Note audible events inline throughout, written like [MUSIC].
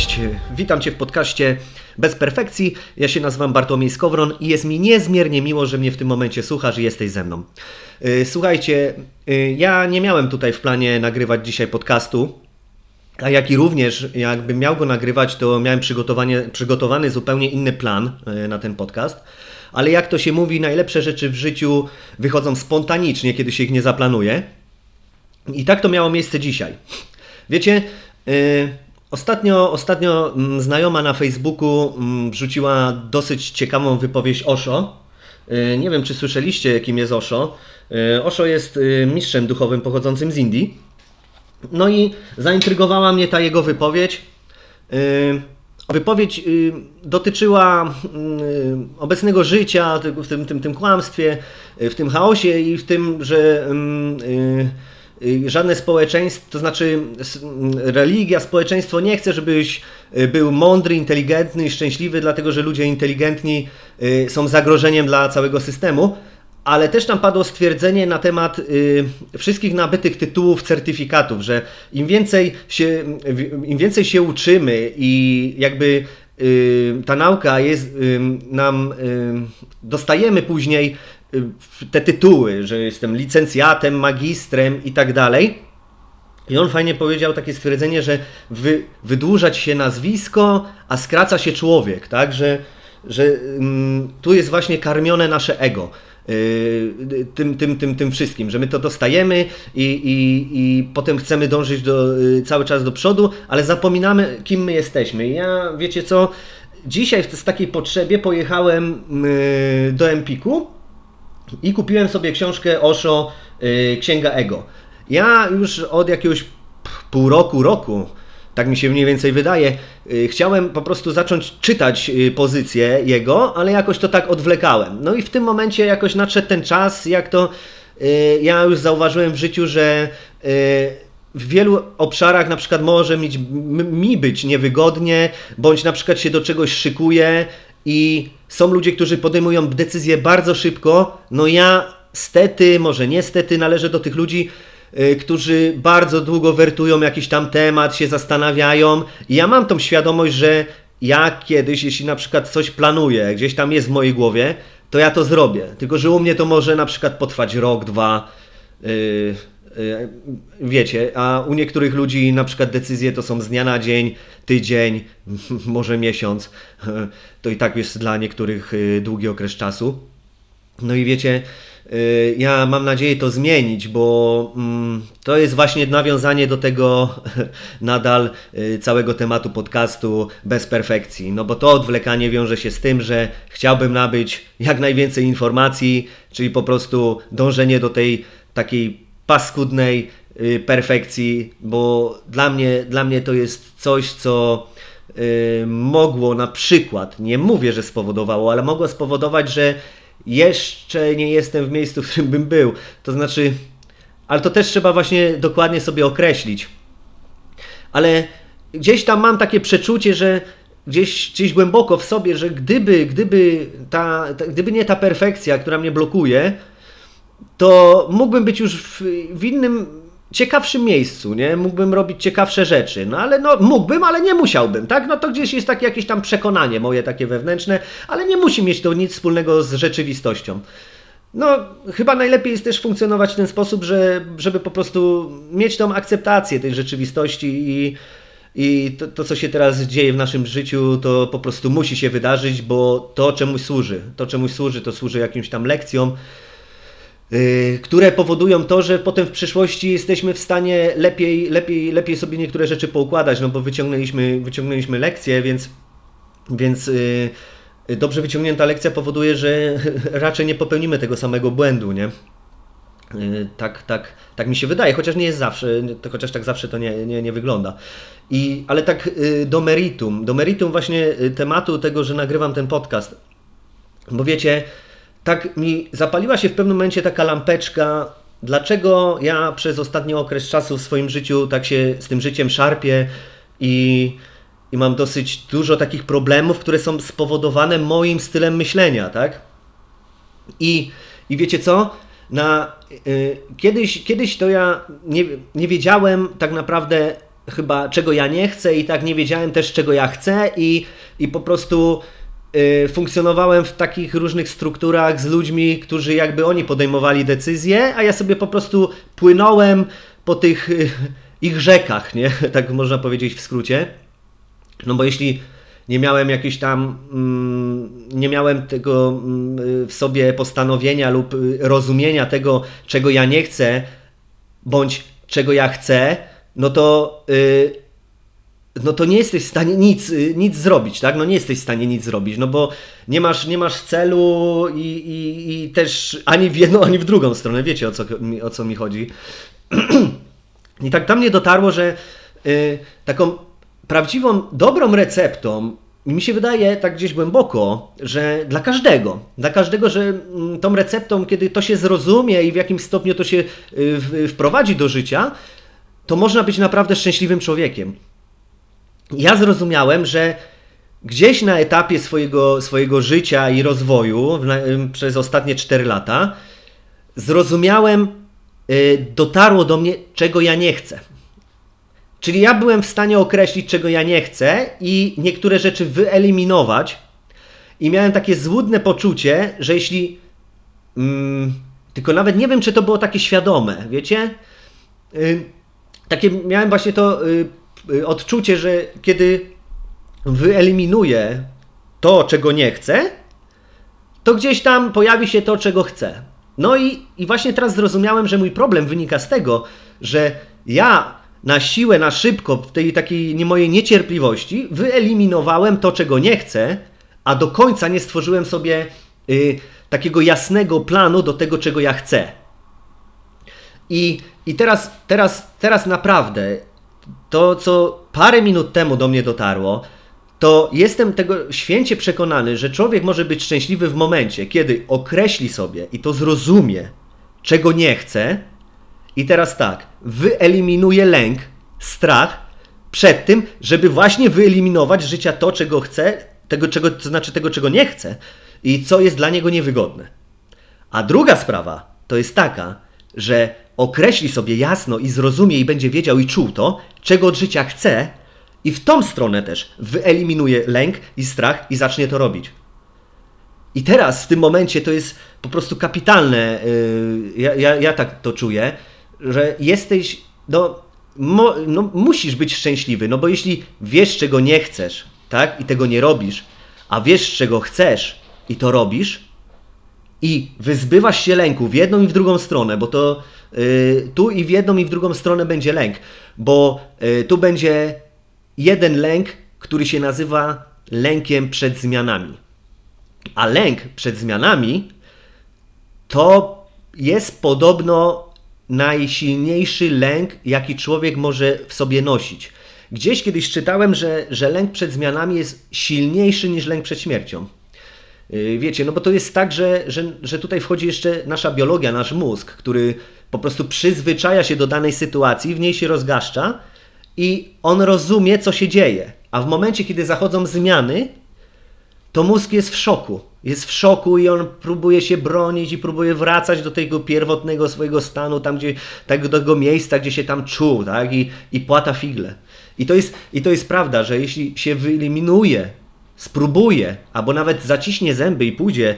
Cześć, witam Cię w podcaście Bez Perfekcji. Ja się nazywam Bartłomiej Skowron i jest mi niezmiernie miło, że mnie w tym momencie słuchasz i jesteś ze mną. Y, słuchajcie, y, ja nie miałem tutaj w planie nagrywać dzisiaj podcastu, a jak i również, jakbym miał go nagrywać, to miałem przygotowany zupełnie inny plan y, na ten podcast. Ale jak to się mówi, najlepsze rzeczy w życiu wychodzą spontanicznie, kiedy się ich nie zaplanuje. I tak to miało miejsce dzisiaj. Wiecie, Ostatnio, ostatnio mm, znajoma na Facebooku mm, wrzuciła dosyć ciekawą wypowiedź Osho. Y, nie wiem, czy słyszeliście, kim jest Osho. Y, Osho jest y, mistrzem duchowym pochodzącym z Indii. No i zaintrygowała mnie ta jego wypowiedź. Wypowiedź dotyczyła obecnego życia, w tym, tym, tym kłamstwie, w tym chaosie i w tym, że żadne społeczeństwo, to znaczy religia, społeczeństwo nie chce, żebyś y, był mądry, inteligentny i szczęśliwy, dlatego że ludzie inteligentni y, są zagrożeniem dla całego systemu. Ale też tam padło stwierdzenie na temat wszystkich nabytych tytułów, certyfikatów, że im więcej się, im więcej się uczymy i jakby ta nauka jest nam, dostajemy później te tytuły, że jestem licencjatem, magistrem i tak dalej. I on fajnie powiedział takie stwierdzenie, że wy, wydłużać się nazwisko, a skraca się człowiek, tak? Że, że mm, tu jest właśnie karmione nasze ego. Yy, tym, tym, tym, tym wszystkim, że my to dostajemy i, i, i potem chcemy dążyć do, yy, cały czas do przodu, ale zapominamy, kim my jesteśmy. Ja, wiecie co, dzisiaj w, z takiej potrzebie pojechałem yy, do Empiku i kupiłem sobie książkę Osho yy, Księga Ego. Ja już od jakiegoś pół roku, roku, tak mi się mniej więcej wydaje, yy, chciałem po prostu zacząć czytać yy, pozycję jego, ale jakoś to tak odwlekałem. No i w tym momencie jakoś nadszedł ten czas, jak to y, ja już zauważyłem w życiu, że y, w wielu obszarach na przykład może mi być niewygodnie, bądź na przykład się do czegoś szykuje i są ludzie, którzy podejmują decyzje bardzo szybko. No ja stety, może niestety należę do tych ludzi, yy, którzy bardzo długo wertują jakiś tam temat, się zastanawiają. I ja mam tą świadomość, że ja kiedyś, jeśli na przykład coś planuję, gdzieś tam jest w mojej głowie, to ja to zrobię. Tylko, że u mnie to może na przykład potrwać rok, dwa. Yy, wiecie, a u niektórych ludzi na przykład decyzje to są z dnia na dzień, tydzień, [LAUGHS] może miesiąc. [LAUGHS] To i tak jest dla niektórych y, długi okres czasu. No i wiecie, y, ja mam nadzieję to zmienić, bo mm, to jest właśnie nawiązanie do tego [LAUGHS] nadal całego tematu podcastu bez perfekcji. No bo to odwlekanie wiąże się z tym, że chciałbym nabyć jak najwięcej informacji, czyli po prostu dążenie do tej takiej paskudnej y, perfekcji, bo dla mnie, dla mnie to jest coś, co y, mogło na przykład, nie mówię, że spowodowało, ale mogło spowodować, że jeszcze nie jestem w miejscu, w którym bym był. To znaczy, ale to też trzeba właśnie dokładnie sobie określić. Ale gdzieś tam mam takie przeczucie, że gdzieś, gdzieś głęboko w sobie, że gdyby, gdyby, ta, ta, gdyby nie ta perfekcja, która mnie blokuje, to mógłbym być już w, w innym, ciekawszym miejscu, nie? Mógłbym robić ciekawsze rzeczy, no ale no mógłbym, ale nie musiałbym, tak? No to gdzieś jest takie jakieś tam przekonanie moje takie wewnętrzne, ale nie musi mieć to nic wspólnego z rzeczywistością. No, chyba najlepiej jest też funkcjonować w ten sposób, że, żeby po prostu mieć tą akceptację tej rzeczywistości i, i to, to, co się teraz dzieje w naszym życiu, to po prostu musi się wydarzyć, bo to czemuś służy. To czemuś służy, to służy jakimś tam lekcjom, które powodują to, że potem w przyszłości jesteśmy w stanie lepiej, lepiej, lepiej sobie niektóre rzeczy poukładać, no bo wyciągnęliśmy, wyciągnęliśmy lekcję, więc, więc yy, dobrze wyciągnięta lekcja powoduje, że [LAUGHS] raczej nie popełnimy tego samego błędu, nie? Yy, tak, tak, tak mi się wydaje, chociaż nie jest zawsze, chociaż tak zawsze to nie, nie, nie wygląda. I, ale tak do meritum, do meritum właśnie y, tematu tego, że nagrywam ten podcast. Bo wiecie, tak mi zapaliła się w pewnym momencie taka lampeczka, dlaczego ja przez ostatni okres czasu w swoim życiu tak się z tym życiem szarpię i, i mam dosyć dużo takich problemów, które są spowodowane moim stylem myślenia, tak? I, i wiecie co? Na, y, kiedyś, kiedyś to ja nie, nie wiedziałem tak naprawdę, chyba czego ja nie chcę i tak nie wiedziałem też czego ja chcę i, i po prostu funkcjonowałem w takich różnych strukturach z ludźmi, którzy jakby oni podejmowali decyzje, a ja sobie po prostu płynąłem po tych y, ich rzekach, nie? [LAUGHS] Tak można powiedzieć w skrócie. No bo jeśli nie miałem jakiejś tam, mm, nie miałem tego mm, w sobie postanowienia lub y, rozumienia tego, czego ja nie chcę, bądź czego ja chcę, no to, y, no to nie jesteś w stanie nic, y, nic zrobić, tak? No nie jesteś w stanie nic zrobić, no bo nie masz, nie masz celu i, i, i też ani w jedną, ani w drugą stronę. Wiecie o co, o co mi chodzi. [CLEARS THROAT] I tak tam mnie dotarło, że taką prawdziwą, dobrą receptą, mi się wydaje tak gdzieś głęboko, że dla każdego, dla każdego, że mm, tą receptą, kiedy to się zrozumie i w jakim stopniu to się y, wprowadzi do życia, to można być naprawdę szczęśliwym człowiekiem. Ja zrozumiałem, że gdzieś na etapie swojego, swojego życia i rozwoju przez ostatnie 4 lata zrozumiałem, y, dotarło do mnie, czego ja nie chcę. Czyli ja byłem w stanie określić, czego ja nie chcę i niektóre rzeczy wyeliminować. I miałem takie złudne poczucie, że jeśli. Mm, tylko nawet nie wiem, czy to było takie świadome, wiecie? Yy, takie miałem właśnie to yy, odczucie, że kiedy wyeliminuję to, czego nie chcę, to gdzieś tam pojawi się to, czego chcę. No i, i właśnie teraz zrozumiałem, że mój problem wynika z tego, że ja na siłę, na szybko, w tej takiej mojej niecierpliwości, wyeliminowałem to, czego nie chcę, a do końca nie stworzyłem sobie y, takiego jasnego planu do tego, czego ja chcę. I, i teraz, teraz, teraz naprawdę to, co parę minut temu do mnie dotarło, to jestem tego święcie przekonany, że człowiek może być szczęśliwy w momencie, kiedy określi sobie i to zrozumie, czego nie chce, i teraz tak, wyeliminuję lęk, strach przed tym, żeby właśnie wyeliminować z życia to, czego chce, tego, czego, to znaczy tego, czego nie chce i co jest dla niego niewygodne. A druga sprawa to jest taka, że określi sobie jasno i zrozumie i będzie wiedział i czuł to, czego od życia chce i w tą stronę też wyeliminuje lęk i strach i zacznie to robić. I teraz w tym momencie to jest po prostu kapitalne. Y, ja, ja, ja tak to czuję, że jesteś, no, mo, no, musisz być szczęśliwy, no bo jeśli wiesz, czego nie chcesz, tak, i tego nie robisz, a wiesz, czego chcesz i to robisz, i wyzbywasz się lęku w jedną i w drugą stronę, bo to yy, tu i w jedną i w drugą stronę będzie lęk, bo yy, tu będzie jeden lęk, który się nazywa lękiem przed zmianami. A lęk przed zmianami to jest podobno najsilniejszy lęk, jaki człowiek może w sobie nosić. Gdzieś kiedyś czytałem, że, że lęk przed zmianami jest silniejszy niż lęk przed śmiercią. Yy, wiecie, no bo to jest tak, że, że, że tutaj wchodzi jeszcze nasza biologia, nasz mózg, który po prostu przyzwyczaja się do danej sytuacji, w niej się rozgaszcza i on rozumie, co się dzieje. A w momencie, kiedy zachodzą zmiany, to mózg jest w szoku jest w szoku i on próbuje się bronić i próbuje wracać do tego pierwotnego swojego stanu, tam gdzie, tak, do tego miejsca, gdzie się tam czuł, tak? I, i płata figle. I to, jest, I to jest prawda, że jeśli się wyeliminuje, spróbuje, albo nawet zaciśnie zęby i pójdzie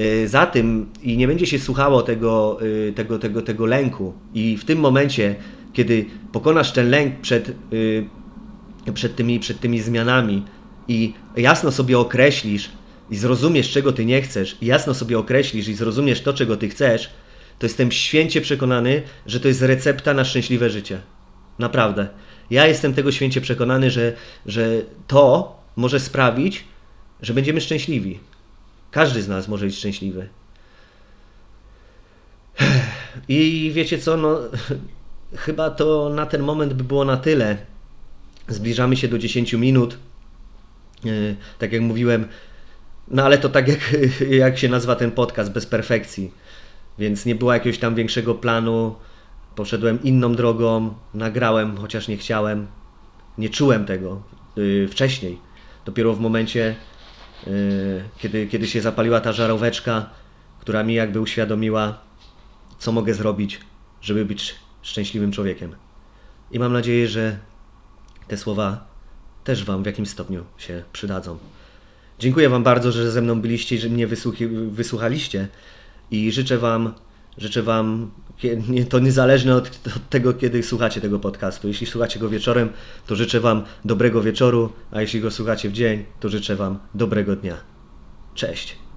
y, za tym i nie będzie się słuchało tego, y, tego, tego, tego lęku i w tym momencie, kiedy pokonasz ten lęk przed, y, przed, tymi, przed tymi zmianami i jasno sobie określisz, i zrozumiesz, czego ty nie chcesz, i jasno sobie określisz i zrozumiesz to, czego ty chcesz, to jestem święcie przekonany, że to jest recepta na szczęśliwe życie. Naprawdę. Ja jestem tego święcie przekonany, że, że to może sprawić, że będziemy szczęśliwi. Każdy z nas może być szczęśliwy. [SIGHS] I wiecie co, no, [LAUGHS] chyba to na ten moment by było na tyle. Zbliżamy się do 10 minut. E, tak jak mówiłem, no ale to tak jak, [LAUGHS] jak się nazywa ten podcast, bez perfekcji. Więc nie było jakiegoś tam większego planu. Poszedłem inną drogą, nagrałem, chociaż nie chciałem. Nie czułem tego yy, wcześniej. Dopiero w momencie, yy, kiedy, kiedy się zapaliła ta żaróweczka, która mi jakby uświadomiła, co mogę zrobić, żeby być szczęśliwym człowiekiem. I mam nadzieję, że te słowa też Wam w jakimś stopniu się przydadzą. Dziękuję Wam bardzo, że ze mną byliście i że mnie wysłuchaliście i życzę Wam, życzę Wam, to niezależne od, od tego, kiedy słuchacie tego podcastu. Jeśli słuchacie go wieczorem, to życzę Wam dobrego wieczoru, a jeśli go słuchacie w dzień, to życzę Wam dobrego dnia. Cześć.